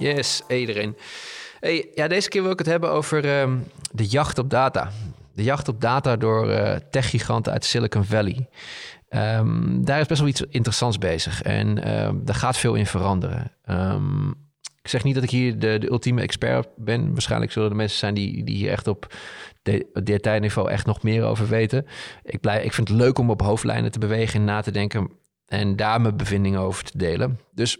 Yes, iedereen. Hey, ja, deze keer wil ik het hebben over ehm, de jacht op data. De jacht op data door uh, techgiganten uit Silicon Valley. Ehm, daar is best wel iets interessants bezig en ehm, daar gaat veel in veranderen. ik zeg niet dat ik hier de, de, ultieme expert ben. Waarschijnlijk zullen er mensen zijn die, die hier echt op detailniveau echt nog meer over weten. Ik, blij, ik vind het leuk om op hoofdlijnen te bewegen en na te denken en daar mijn bevindingen over te delen. Dus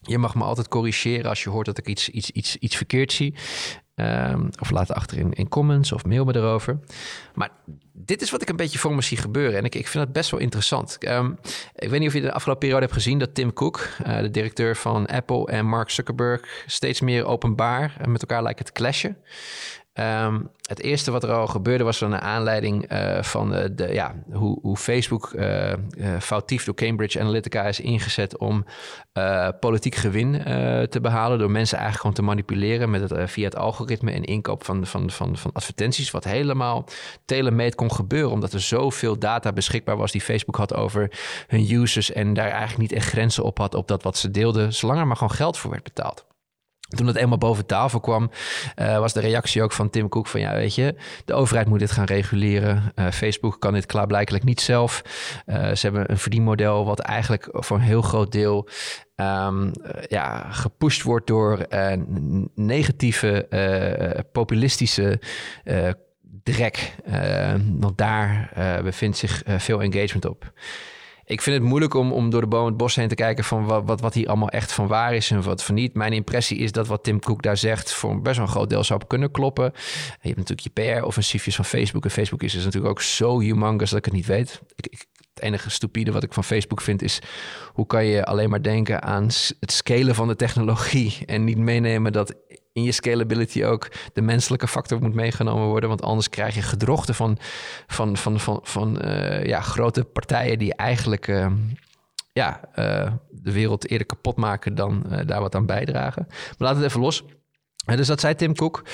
je mag me altijd corrigeren als je hoort dat ik iets, iets, iets, iets verkeerd zie. Um, of laat achter in, in comments of mail me erover. Maar dit is wat ik een beetje voor me zie gebeuren. En ik, ik vind het best wel interessant. Um, ik weet niet of je de afgelopen periode hebt gezien dat Tim Cook, uh, de directeur van Apple, en Mark Zuckerberg steeds meer openbaar met elkaar lijken te clashen. Um, het eerste wat er al gebeurde was een aanleiding uh, van de, ja, hoe, hoe Facebook uh, uh, foutief door Cambridge Analytica is ingezet om politiek gewin te behalen. Door mensen eigenlijk gewoon te manipuleren met het, via het algoritme en inkoop van, van, van, van advertenties. Wat helemaal telemeet kon gebeuren, omdat er zoveel data beschikbaar was die Facebook had over hun users. En daar eigenlijk niet echt grenzen op had op dat wat ze deelden, zolang er maar gewoon geld voor werd betaald. Toen het eenmaal boven tafel kwam, uh, was de reactie ook van Tim Cook van ja, weet je, de overheid moet dit gaan reguleren. Uh, Facebook kan dit klaarblijkelijk niet zelf. Uh, ze hebben een verdienmodel wat eigenlijk voor een heel groot deel um, ja, gepusht wordt door negatieve, populistische drek. want daar bevindt zich veel engagement op ik vind het moeilijk om, om door de boom het bos heen te kijken van wat, wat, wat hier allemaal echt van waar is en wat van niet. Mijn impressie is dat wat Tim Cook daar zegt voor best wel een groot deel zou kunnen kloppen. je hebt natuurlijk je PR-offensiefjes van Facebook. En Facebook is dus natuurlijk ook zo humongous dat ik het niet weet. Ik, het enige stupide wat ik van Facebook vind is hoe kan je alleen maar denken aan het scalen van de technologie en niet meenemen dat in je scalability ook de menselijke factor moet meegenomen worden. Want anders krijg je gedrochten van, van, van, van, van uh, ja, grote partijen die eigenlijk uh, ja, uh, de wereld eerder kapot maken dan daar wat aan bijdragen. Maar laat het even los. Dus dat zei Tim Cook.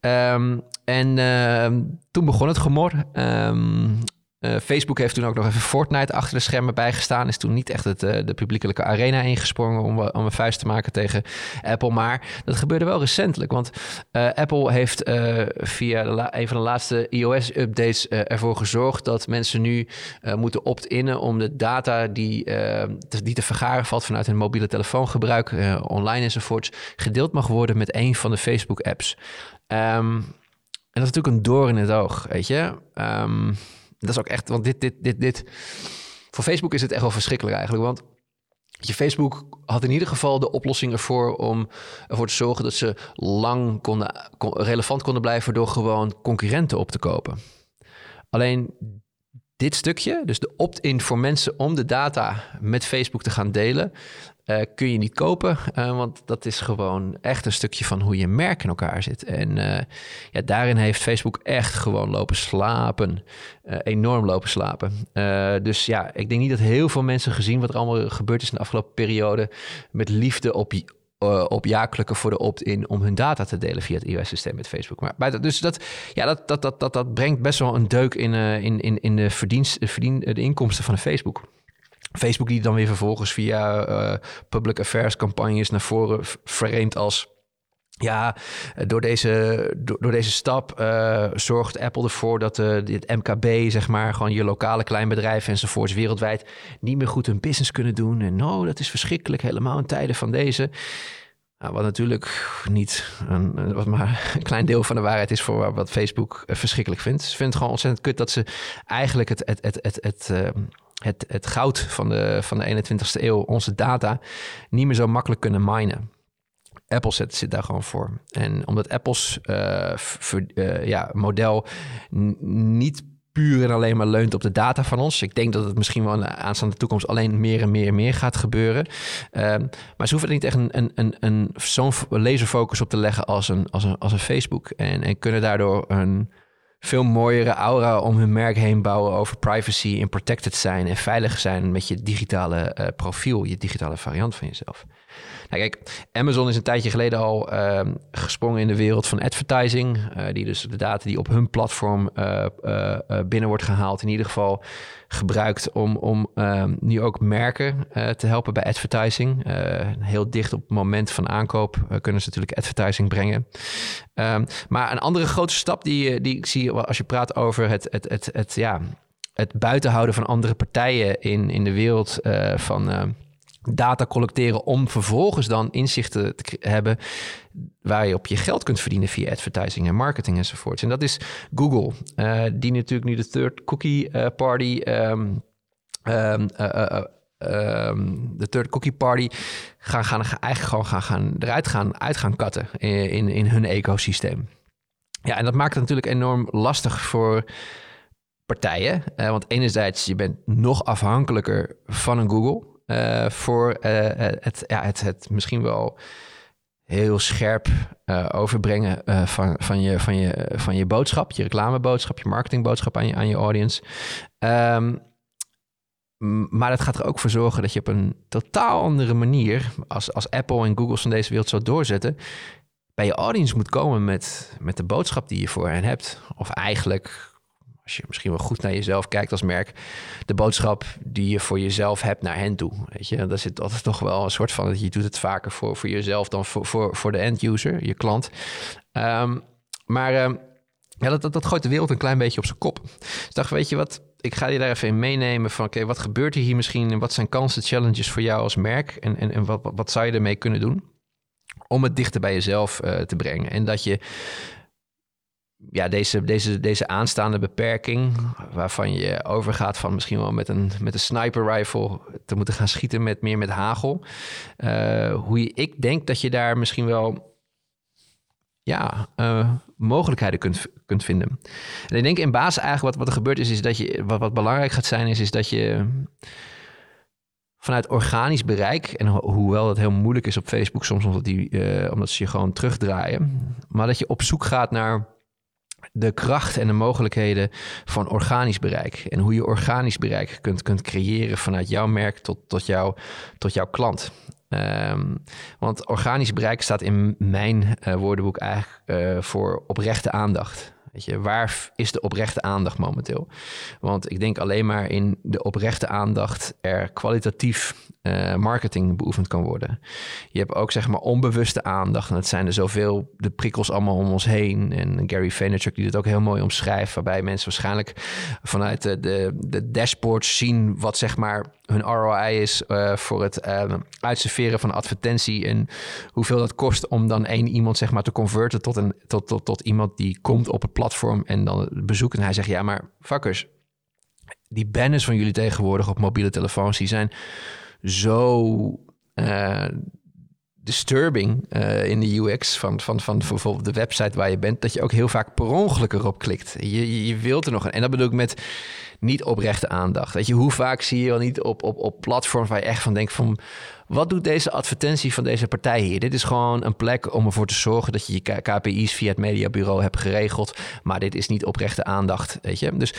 Um, en ehm, toen begon het gemor. Um, uh, Facebook heeft toen ook nog even Fortnite achter de schermen bijgestaan. Is toen niet echt het, uh, de publiekelijke arena ingesprongen om, om een vuist te maken tegen Apple. Maar dat gebeurde wel recentelijk. Want Apple heeft via een van de laatste iOS-updates ervoor gezorgd dat mensen nu moeten opt-innen om de data die, te, die te vergaren valt vanuit hun mobiele telefoongebruik, online enzovoorts, gedeeld mag worden met een van de Facebook-apps. Um, en dat is natuurlijk een door in het oog, weet je. Um, dat is ook echt, want dit, dit, dit, dit. Voor Facebook is het echt wel verschrikkelijk eigenlijk. Want je, Facebook had in ieder geval de oplossing ervoor om ervoor te zorgen dat ze lang konden, relevant konden blijven door gewoon concurrenten op te kopen. Alleen dit stukje, dus de opt-in voor mensen om de data met Facebook te gaan delen, uh, kun je niet kopen, uh, want dat is gewoon echt een stukje van hoe je merk in elkaar zit. En uh, ja, daarin heeft Facebook echt gewoon lopen slapen. enorm lopen slapen. dus ja, ik denk niet dat heel veel mensen gezien wat er allemaal gebeurd is in de afgelopen periode. met liefde op, op ja-klukken voor de opt-in om hun data te delen via het iOS-systeem met Facebook. Maar dus dat, ja, dat, dat, dat, dat, dat brengt best wel een deuk in, in, in, in de, verdienst, verdien, de inkomsten van Facebook. Facebook die dan weer vervolgens via uh, public affairs campagnes naar voren framed als ja, door deze, door, deze stap uh, zorgt Apple ervoor dat uh, dit MKB, zeg maar, gewoon je lokale kleinbedrijven enzovoorts wereldwijd niet meer goed hun business kunnen doen. En nou, dat is verschrikkelijk, helemaal in tijden van deze. Nou, wat natuurlijk niet een, wat maar een klein deel van de waarheid is voor wat Facebook verschrikkelijk vindt. Ze vindt het gewoon ontzettend kut dat ze eigenlijk het, het, het, het, het, het het, het goud van de, van de 21ste eeuw, onze data, niet meer zo makkelijk kunnen minen. Apple zit, daar gewoon voor. En omdat Apple's uh, ja, model niet puur en alleen maar leunt op de data van ons. Ik denk dat het misschien wel in de aanstaande toekomst alleen meer en meer en meer gaat gebeuren. Uh, maar ze hoeven er niet echt een, een, een, een zo'n laserfocus op te leggen als een, als een, als een Facebook. En, en kunnen daardoor een veel mooiere aura om hun merk heen bouwen over privacy en protected zijn en veilig zijn met je digitale uh, profiel, je digitale variant van jezelf. Nou, kijk, Amazon is een tijdje geleden al uh, gesprongen in de wereld van advertising, uh, die dus de data die op hun platform uh, binnen wordt gehaald, in ieder geval gebruikt om, om ehm, nu ook merken eh, te helpen bij advertising. Heel dicht op het moment van aankoop kunnen ze natuurlijk advertising brengen. Um, maar een andere grote stap die, die ik zie als je praat over het, het, het, het, ja, het buitenhouden van andere partijen in, in de wereld van data collecteren om vervolgens dan inzichten te hebben waar je op je geld kunt verdienen via advertising en marketing enzovoorts. En dat is Google, uh, die natuurlijk nu de third cookie party, um, de third cookie party gaan, gaan eigenlijk gewoon gaan, gaan eruit gaan uit gaan katten in, in hun ecosysteem. Ja, en dat maakt het natuurlijk enorm lastig voor partijen. want enerzijds, je bent nog afhankelijker van een Google. Uh, voor uh, het, ja, het, het misschien wel heel scherp overbrengen van, van, je, van, je, van je boodschap, je reclameboodschap, je marketingboodschap aan je, aan je audience. Um, maar het gaat er ook voor zorgen dat je op een totaal andere manier, als, als Apple en Google van deze wereld zo doorzetten, bij je audience moet komen met, met de boodschap die je voor hen hebt. Of eigenlijk als je misschien wel goed naar jezelf kijkt als merk, de boodschap die je voor jezelf hebt naar hen toe. Weet je, daar zit altijd toch wel een soort van, je doet het vaker voor, voor jezelf dan voor, voor, voor de end user, je klant. Um, maar um, ja, dat, dat, dat gooit de wereld een klein beetje op zijn kop. Dus dacht, weet je wat, ik ga je daar even in meenemen van, oké, wat gebeurt er hier misschien en wat zijn kansen, challenges voor jou als merk en, en, en wat, wat, wat zou je ermee kunnen doen? Om het dichter bij jezelf uh, te brengen. En dat je ja, deze, deze, deze aanstaande beperking, waarvan je overgaat van misschien wel met een, met een sniper rifle te moeten gaan schieten met meer met hagel. Uh, hoe je, ik denk dat je daar misschien wel ja, uh, mogelijkheden kunt, kunt vinden. En ik denk in basis eigenlijk wat, wat er gebeurt is, is dat je, wat, wat belangrijk gaat zijn, is, is dat je vanuit organisch bereik, en hoewel het heel moeilijk is op Facebook soms omdat, die, uh, omdat ze je gewoon terugdraaien, maar dat je op zoek gaat naar de kracht en de mogelijkheden van organisch bereik. En hoe je organisch bereik kunt, kunt creëren vanuit jouw merk tot, tot, jou, tot jouw klant. Um, want organisch bereik staat in mijn uh, woordenboek eigenlijk uh, voor oprechte aandacht. Weet je, waar is de oprechte aandacht momenteel? Want ik denk alleen maar in de oprechte aandacht er kwalitatief uh, marketing beoefend kan worden. Je hebt ook zeg maar onbewuste aandacht. En het zijn er zoveel, de prikkels allemaal om ons heen. En Gary Vaynerchuk die het ook heel mooi omschrijft. Waarbij mensen waarschijnlijk vanuit de, de dashboards zien wat zeg maar hun ROI is uh, voor het uh, uitserveren van advertentie. En hoeveel dat kost om dan één iemand zeg maar te converten tot, een, tot, tot, tot iemand die komt op het platform en dan bezoekt. En hij zegt, ja maar fuckers, die banners van jullie tegenwoordig op mobiele telefoons, die zijn zo uh, disturbing uh, in de UX van, van, van bijvoorbeeld de website waar je bent, dat je ook heel vaak per ongeluk erop klikt. Je, je, wilt er nog een. En dat bedoel ik met niet oprechte aandacht. Weet je, hoe vaak zie je wel niet op, op, op platforms waar je echt van denkt van... wat doet deze advertentie van deze partij hier? Dit is gewoon een plek om ervoor te zorgen dat je je KPI's via het mediabureau hebt geregeld. Maar dit is niet oprechte aandacht, weet je. Dus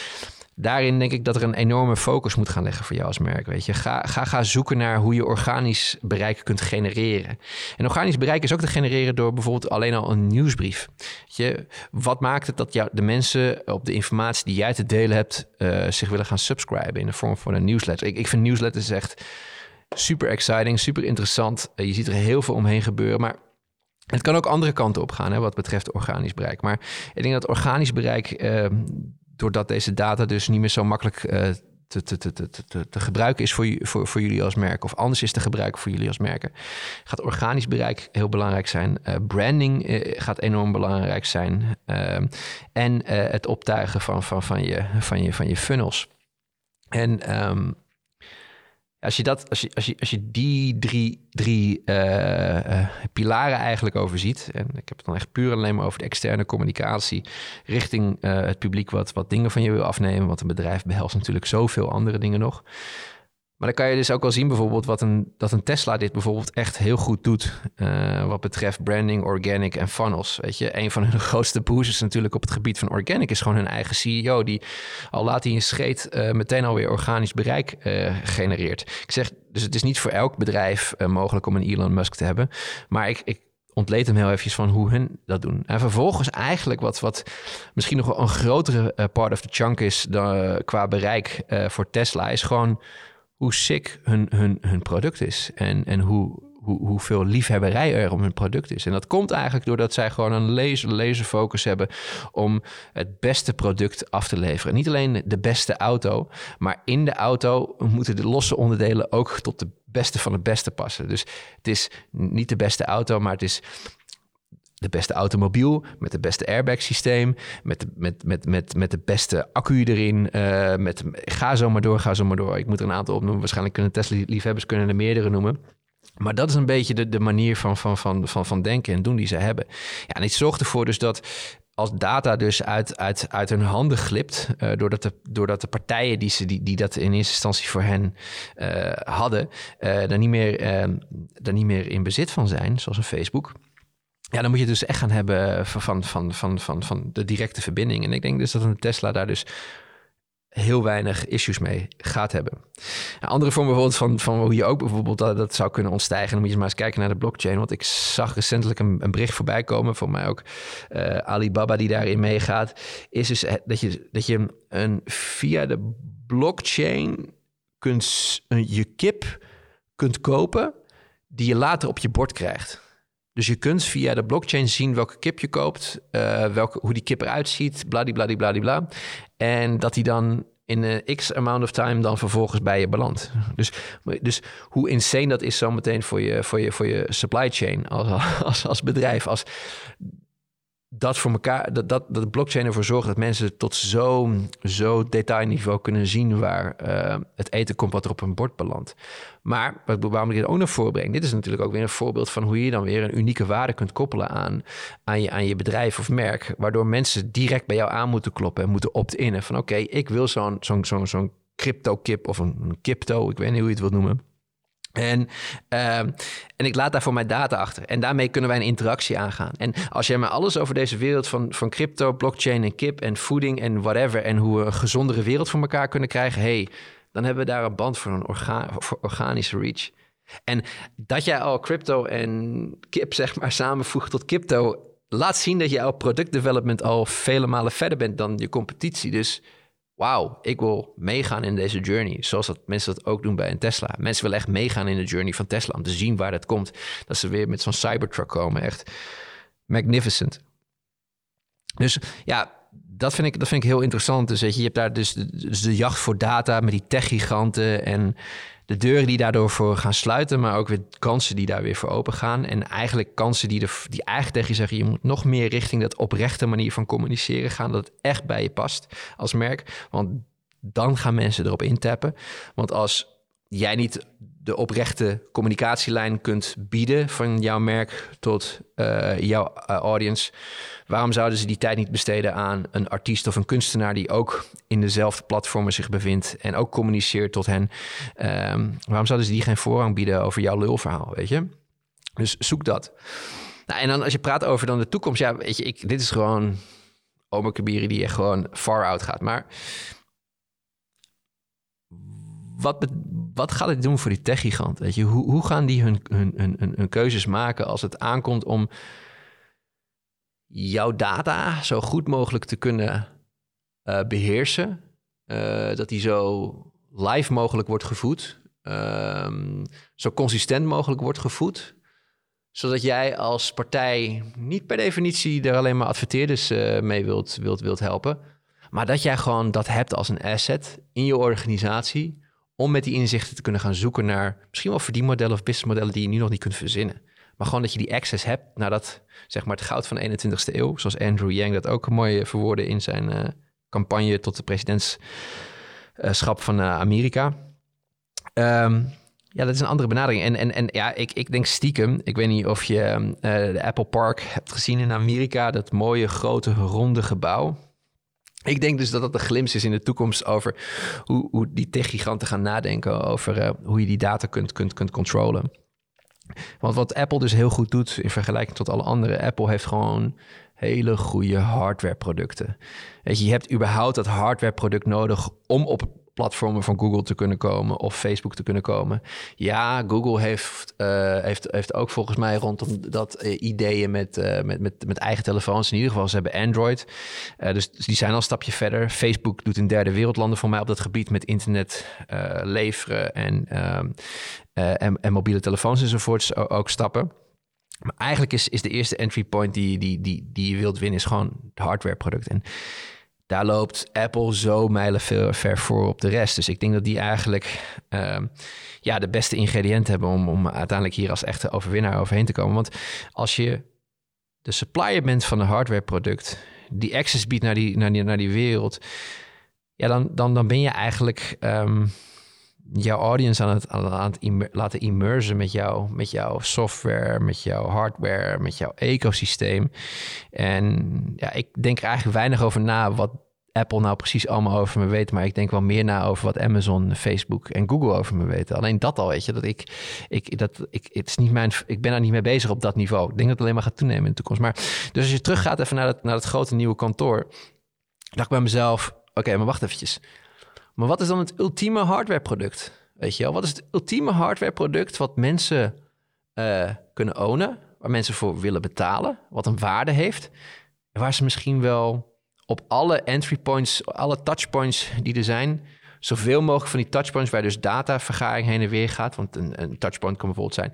daarin denk ik dat er een enorme focus moet gaan leggen voor jou als merk. Weet je. Ga, ga, ga zoeken naar hoe je organisch bereik kunt genereren. En organisch bereik is ook te genereren door bijvoorbeeld alleen al een nieuwsbrief. Weet je, wat maakt het dat jou, de mensen op de informatie die jij te delen hebt, uh, zich willen gaan subscriben in de vorm van een nieuwsletter? Ik, ik vind nieuwsletters echt super exciting, super interessant. Uh, je ziet er heel veel omheen gebeuren, maar het kan ook andere kanten op gaan hè, wat betreft organisch bereik. Maar ik denk dat organisch bereik uh, doordat deze data dus niet meer zo makkelijk uh, te, te, te, te, te, gebruiken is voor, voor, voor jullie als merk, of anders is te gebruiken voor jullie als merken, gaat organisch bereik heel belangrijk zijn. Uh, branding uh, gaat enorm belangrijk zijn. Ehm, en het optuigen van, van, van, je, van, je, van je funnels. En um, als je, dat, als je, als je, als je die drie, drie uh, uh, pilaren eigenlijk overziet, en ik heb het dan echt puur alleen maar over de externe communicatie richting uh, het publiek wat, wat dingen van je wil afnemen, want een bedrijf behelst natuurlijk zoveel andere dingen nog. Maar dan kan je dus ook wel zien bijvoorbeeld wat een, dat een Tesla dit bijvoorbeeld echt heel goed doet. Uh, wat betreft branding, organic en funnels. Weet je, een van hun grootste boosters natuurlijk op het gebied van organic is gewoon hun eigen CEO. Die al laat hij een scheet uh, meteen alweer organisch bereik uh, genereert. Ik zeg, dus het is niet voor elk bedrijf mogelijk om een Elon Musk te hebben. Maar ik, ik ontleed hem heel eventjes van hoe hun dat doen. En vervolgens eigenlijk wat, wat misschien nog wel een grotere part of the chunk is qua bereik voor Tesla, is gewoon hoe sick hun, hun, hun product is. En, en hoe, hoe, hoeveel liefhebberij er om hun product is. En dat komt eigenlijk doordat zij gewoon een laser, laser focus hebben om het beste product af te leveren. Niet alleen de beste auto, maar in de auto moeten de losse onderdelen ook tot de beste van het beste passen. Dus het is niet de beste auto, maar het is de beste automobiel met het beste airbag systeem, met, met, met, met, met de beste accu erin. Uh, met, ga zo maar door, ga zo maar door. Ik moet er een aantal opnoemen. Waarschijnlijk kunnen Tesla-liefhebbers kunnen er meerdere noemen. Maar dat is een beetje de, de manier van, van, van, van, van denken en doen die ze hebben. Ja, en het zorgt ervoor dus dat als data dus uit, uit, uit hun handen glipt, uh, doordat, de, doordat de partijen die, ze, die, die dat in eerste instantie voor hen uh, hadden, daar, niet meer, daar niet meer in bezit van zijn, zoals een Facebook. Ja, dan moet je dus echt gaan hebben van, van, van, van, van de directe verbinding. En ik denk dus dat een Tesla daar dus heel weinig issues mee gaat hebben. Een andere vorm bijvoorbeeld van, van hoe je ook bijvoorbeeld dat, dat zou kunnen ontstijgen. Dan moet je maar eens kijken naar de blockchain. Want ik zag recentelijk een, een bericht voorbij komen, voor mij ook uh, Alibaba die daarin meegaat. Is dus dat je, dat je een, via de blockchain kunt een, je kip kunt kopen die je later op je bord krijgt. Dus je kunt via de blockchain zien welke kip je koopt, uh, welke, hoe die kip eruit ziet, bladibladibladibla. En dat die dan in een x amount of time dan vervolgens bij je belandt. Dus, dus hoe insane dat is zometeen voor je, voor je, voor je supply chain als, als, als bedrijf. Als dat voor elkaar, dat, dat, dat blockchain ervoor zorgt dat mensen tot zo'n zo detailniveau kunnen zien waar uh, het eten komt wat er op een bord belandt. Maar waarom ik dit ook naar voren breng, dit is natuurlijk ook weer een voorbeeld van hoe je dan weer een unieke waarde kunt koppelen aan, aan, je, aan je bedrijf of merk, waardoor mensen direct bij jou aan moeten kloppen en moeten opt-innen van oké, ik wil zo'n zo'n zo'n zo'n crypto kip of een, een crypto, ik weet niet hoe je het wilt noemen en, uh, en ik laat daarvoor mijn data achter. En daarmee kunnen wij een interactie aangaan. En als jij maar alles over deze wereld van, van crypto, blockchain en kip en voeding en whatever... en hoe we een gezondere wereld voor elkaar kunnen krijgen... hey, dan hebben we daar een band voor een organische reach. En dat jij al crypto en kip zeg maar samenvoegt tot crypto... laat zien dat je al productdevelopment al vele malen verder bent dan je competitie. Dus wauw, ik wil meegaan in deze journey. Zoals dat mensen dat ook doen bij een Tesla. Mensen willen echt meegaan in de journey van Tesla om te zien waar dat komt. Dat ze weer met zo'n Cybertruck komen. Echt magnificent. Dus ja, dat vind ik, dat vind ik heel interessant. Dus je, je hebt daar dus de, dus de jacht voor data met die tech-giganten en de deuren die daardoor voor gaan sluiten, maar ook weer kansen die daar weer voor open gaan. En eigenlijk kansen die, de, die eigenlijk zeggen: je moet nog meer richting dat oprechte manier van communiceren gaan, dat het echt bij je past als merk. Want dan gaan mensen erop intappen. Want als jij niet de oprechte communicatielijn kunt bieden van jouw merk tot uh, jouw uh, audience, waarom zouden ze die tijd niet besteden aan een artiest of een kunstenaar die ook in dezelfde platformen zich bevindt en ook communiceert tot hen? Um, waarom zouden ze die geen voorrang bieden over jouw lulverhaal, weet je? Dus zoek dat. Nou, en dan als je praat over dan de toekomst, ja, weet je, ik, dit is gewoon Omer Kabiri die echt gewoon far out gaat. Maar wat, wat gaat het doen voor die techgigant? Weet je, hoe, hoe gaan die hun, hun, keuzes maken als het aankomt om jouw data zo goed mogelijk te kunnen uh, beheersen? Uh, dat die zo live mogelijk wordt gevoed, uh, zo consistent mogelijk wordt gevoed, zodat jij als partij niet per definitie er alleen maar adverteerders uh, mee wilt, wilt, wilt helpen, maar dat jij gewoon dat hebt als een asset in je organisatie om met die inzichten te kunnen gaan zoeken naar misschien wel verdienmodellen of businessmodellen die je nu nog niet kunt verzinnen. Maar gewoon dat je die access hebt naar dat, zeg maar, het goud van de 21ste eeuw. Zoals Andrew Yang dat ook mooi verwoordde in zijn uh, campagne tot de presidentschap van uh, Amerika. Um, ja, dat is een andere benadering. En, en, en ja, ik, ik denk stiekem, ik weet niet of je uh, de Apple Park hebt gezien in Amerika, dat mooie grote ronde gebouw. Ik denk dus dat dat een glimp is in de toekomst over hoe, hoe die tech-giganten gaan nadenken over uh, hoe je die data kunt, kunt, kunt controlen. Want wat Apple dus heel goed doet in vergelijking tot alle andere, Apple heeft gewoon hele goede hardware producten. Weet je, je hebt überhaupt dat hardware product nodig om op, platformen van Google te kunnen komen of Facebook te kunnen komen. Ja, Google heeft, uh, heeft, heeft ook volgens mij rondom dat uh, ideeën met, uh, met, met, met eigen telefoons. In ieder geval, ze hebben Android. dus die zijn al een stapje verder. Facebook doet in derde wereldlanden voor mij op dat gebied met internet leveren en, ehm, en, en, mobiele telefoons enzovoorts ook stappen. Maar eigenlijk is, is de eerste entry point die, die, die, die je wilt winnen, is gewoon het hardwareproduct. En daar loopt Apple zo mijlen ver voor op de rest. Dus ik denk dat die eigenlijk ehm, ja, de beste ingrediënten hebben om, om uiteindelijk hier als echte overwinnaar overheen te komen. Want als je de supplier bent van een hardwareproduct, die access biedt naar die, naar die, naar die wereld, ja, dan, dan, dan ben je eigenlijk um, jouw audience aan het, laten immersen met, jou, met jouw software, met jouw hardware, met jouw ecosysteem. En ja, ik denk er eigenlijk weinig over na wat Apple nou precies allemaal over me weet. Maar ik denk wel meer na over wat Amazon, Facebook en Google over me weten. Alleen dat al, weet je. Dat ik, ik, dat, ik, het is niet mijn, ik ben daar niet mee bezig op dat niveau. Ik denk dat het alleen maar gaat toenemen in de toekomst. Maar dus als je teruggaat even naar het, naar het grote nieuwe kantoor. dacht ik bij mezelf, oké, maar wacht eventjes. Maar wat is dan het ultieme hardwareproduct? Weet je wel, wat is het ultieme hardwareproduct wat mensen uh, kunnen ownen, waar mensen voor willen betalen, wat een waarde heeft, waar ze misschien wel op alle entry points, alle touchpoints die er zijn, zoveel mogelijk van die touchpoints waar dus datavergaring heen en weer gaat. Want een, een touchpoint kan bijvoorbeeld zijn,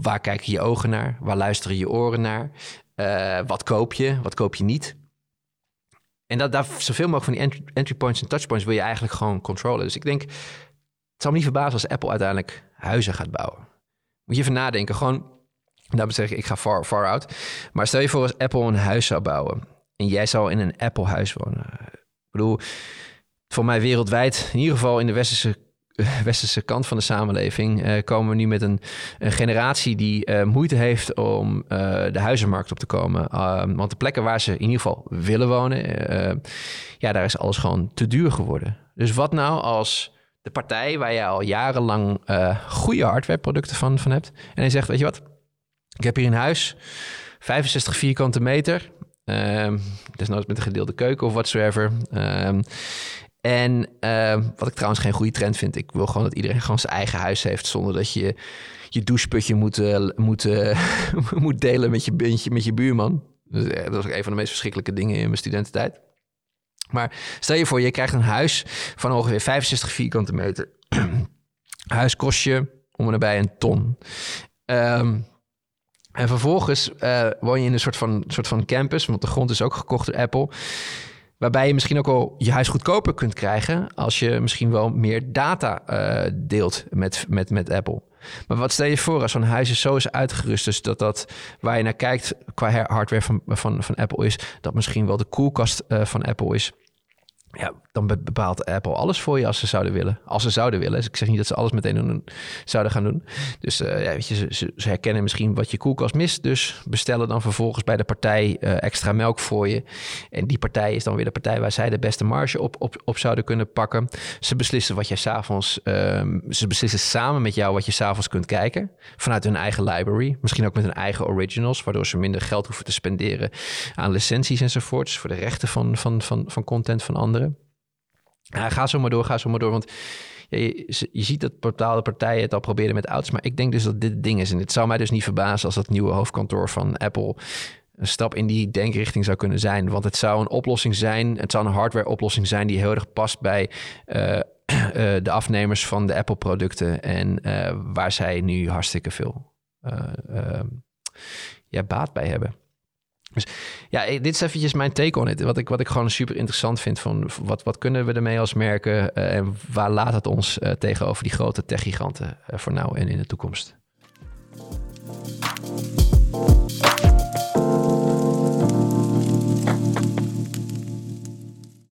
waar kijken je ogen naar? Waar luisteren je oren naar? Uh, wat koop je? Wat koop je niet? En dat, daar zoveel mogelijk van die entry, points en touchpoints wil je eigenlijk gewoon controlen. Dus ik denk, het zal me niet verbazen als Apple uiteindelijk huizen gaat bouwen. Moet je even nadenken. Gewoon, daarom zeg ik, ik ga far, far out. Maar stel je voor als Apple een huis zou bouwen. En jij zou in een Apple-huis wonen. Ik bedoel, voor mij wereldwijd, in ieder geval in de westerse westerse kant van de samenleving uh, komen we nu met een, generatie die uh, moeite heeft om uh, de huizenmarkt op te komen. Ehm, want de plekken waar ze in ieder geval willen wonen, ja, daar is alles gewoon te duur geworden. Dus wat nou als de partij waar je al jarenlang goede hardwareproducten van, van hebt, en hij zegt, weet je wat, ik heb hier een huis, 65 vierkante meter, um, desnoods met een gedeelde keuken of whatsoever. Um, en uh, wat ik trouwens geen goede trend vind. Ik wil gewoon dat iedereen gewoon zijn eigen huis heeft. Zonder dat je je doucheputje moet, uh, moet, uh, moet delen met je, met je, buurman. Dat was ook een van de meest verschrikkelijke dingen in mijn studententijd. Maar stel je voor, je krijgt een huis van ongeveer 65 vierkante meter. huis kost je om en nabij een ton. Um, en vervolgens woon je in een soort van, soort van campus, want de grond is ook gekocht door Apple. Waarbij je misschien ook wel je huis goedkoper kunt krijgen als je misschien wel meer data uh, deelt met, met, met Apple. Maar wat stel je voor als zo'n huis is zo is uitgerust, dus dat dat waar je naar kijkt qua hardware van, van, van Apple is, dat misschien wel de koelkast uh, van Apple is ja, dan bepaalt Apple alles voor je als ze zouden willen. Als ze zouden willen. Dus ik zeg niet dat ze alles meteen zouden gaan doen. Dus uh, ja, weet je, ze, ze, herkennen misschien wat je koelkast mist. Dus bestellen dan vervolgens bij de partij uh, extra melk voor je. En die partij is dan weer de partij waar zij de beste marge op, op, op zouden kunnen pakken. Ze beslissen wat je s'avonds... Uh, ze beslissen samen met jou wat je s'avonds kunt kijken. Vanuit hun eigen library. Misschien ook met hun eigen originals. Waardoor ze minder geld hoeven te spenderen aan licenties enzovoorts. Voor de rechten van, van, van, van content van anderen. Ga zo maar door, ga zo maar door. Want je, je, ziet dat bepaalde partijen het al proberen met ouds. Maar ik denk dus dat dit het ding is. En het zou mij dus niet verbazen als dat nieuwe hoofdkantoor van Apple een stap in die denkrichting zou kunnen zijn. Want het zou een oplossing zijn. Het zou een hardware oplossing zijn die heel erg past bij uh, uh, de afnemers van de Apple producten. En uh, waar zij nu hartstikke veel ja, baat bij hebben. Dus ja, dit is eventjes mijn take on it. Wat ik, wat ik gewoon super interessant vind van wat, wat kunnen we ermee als merken uh, en waar laat het ons uh, tegenover die grote techgiganten uh, voor nou en in de toekomst?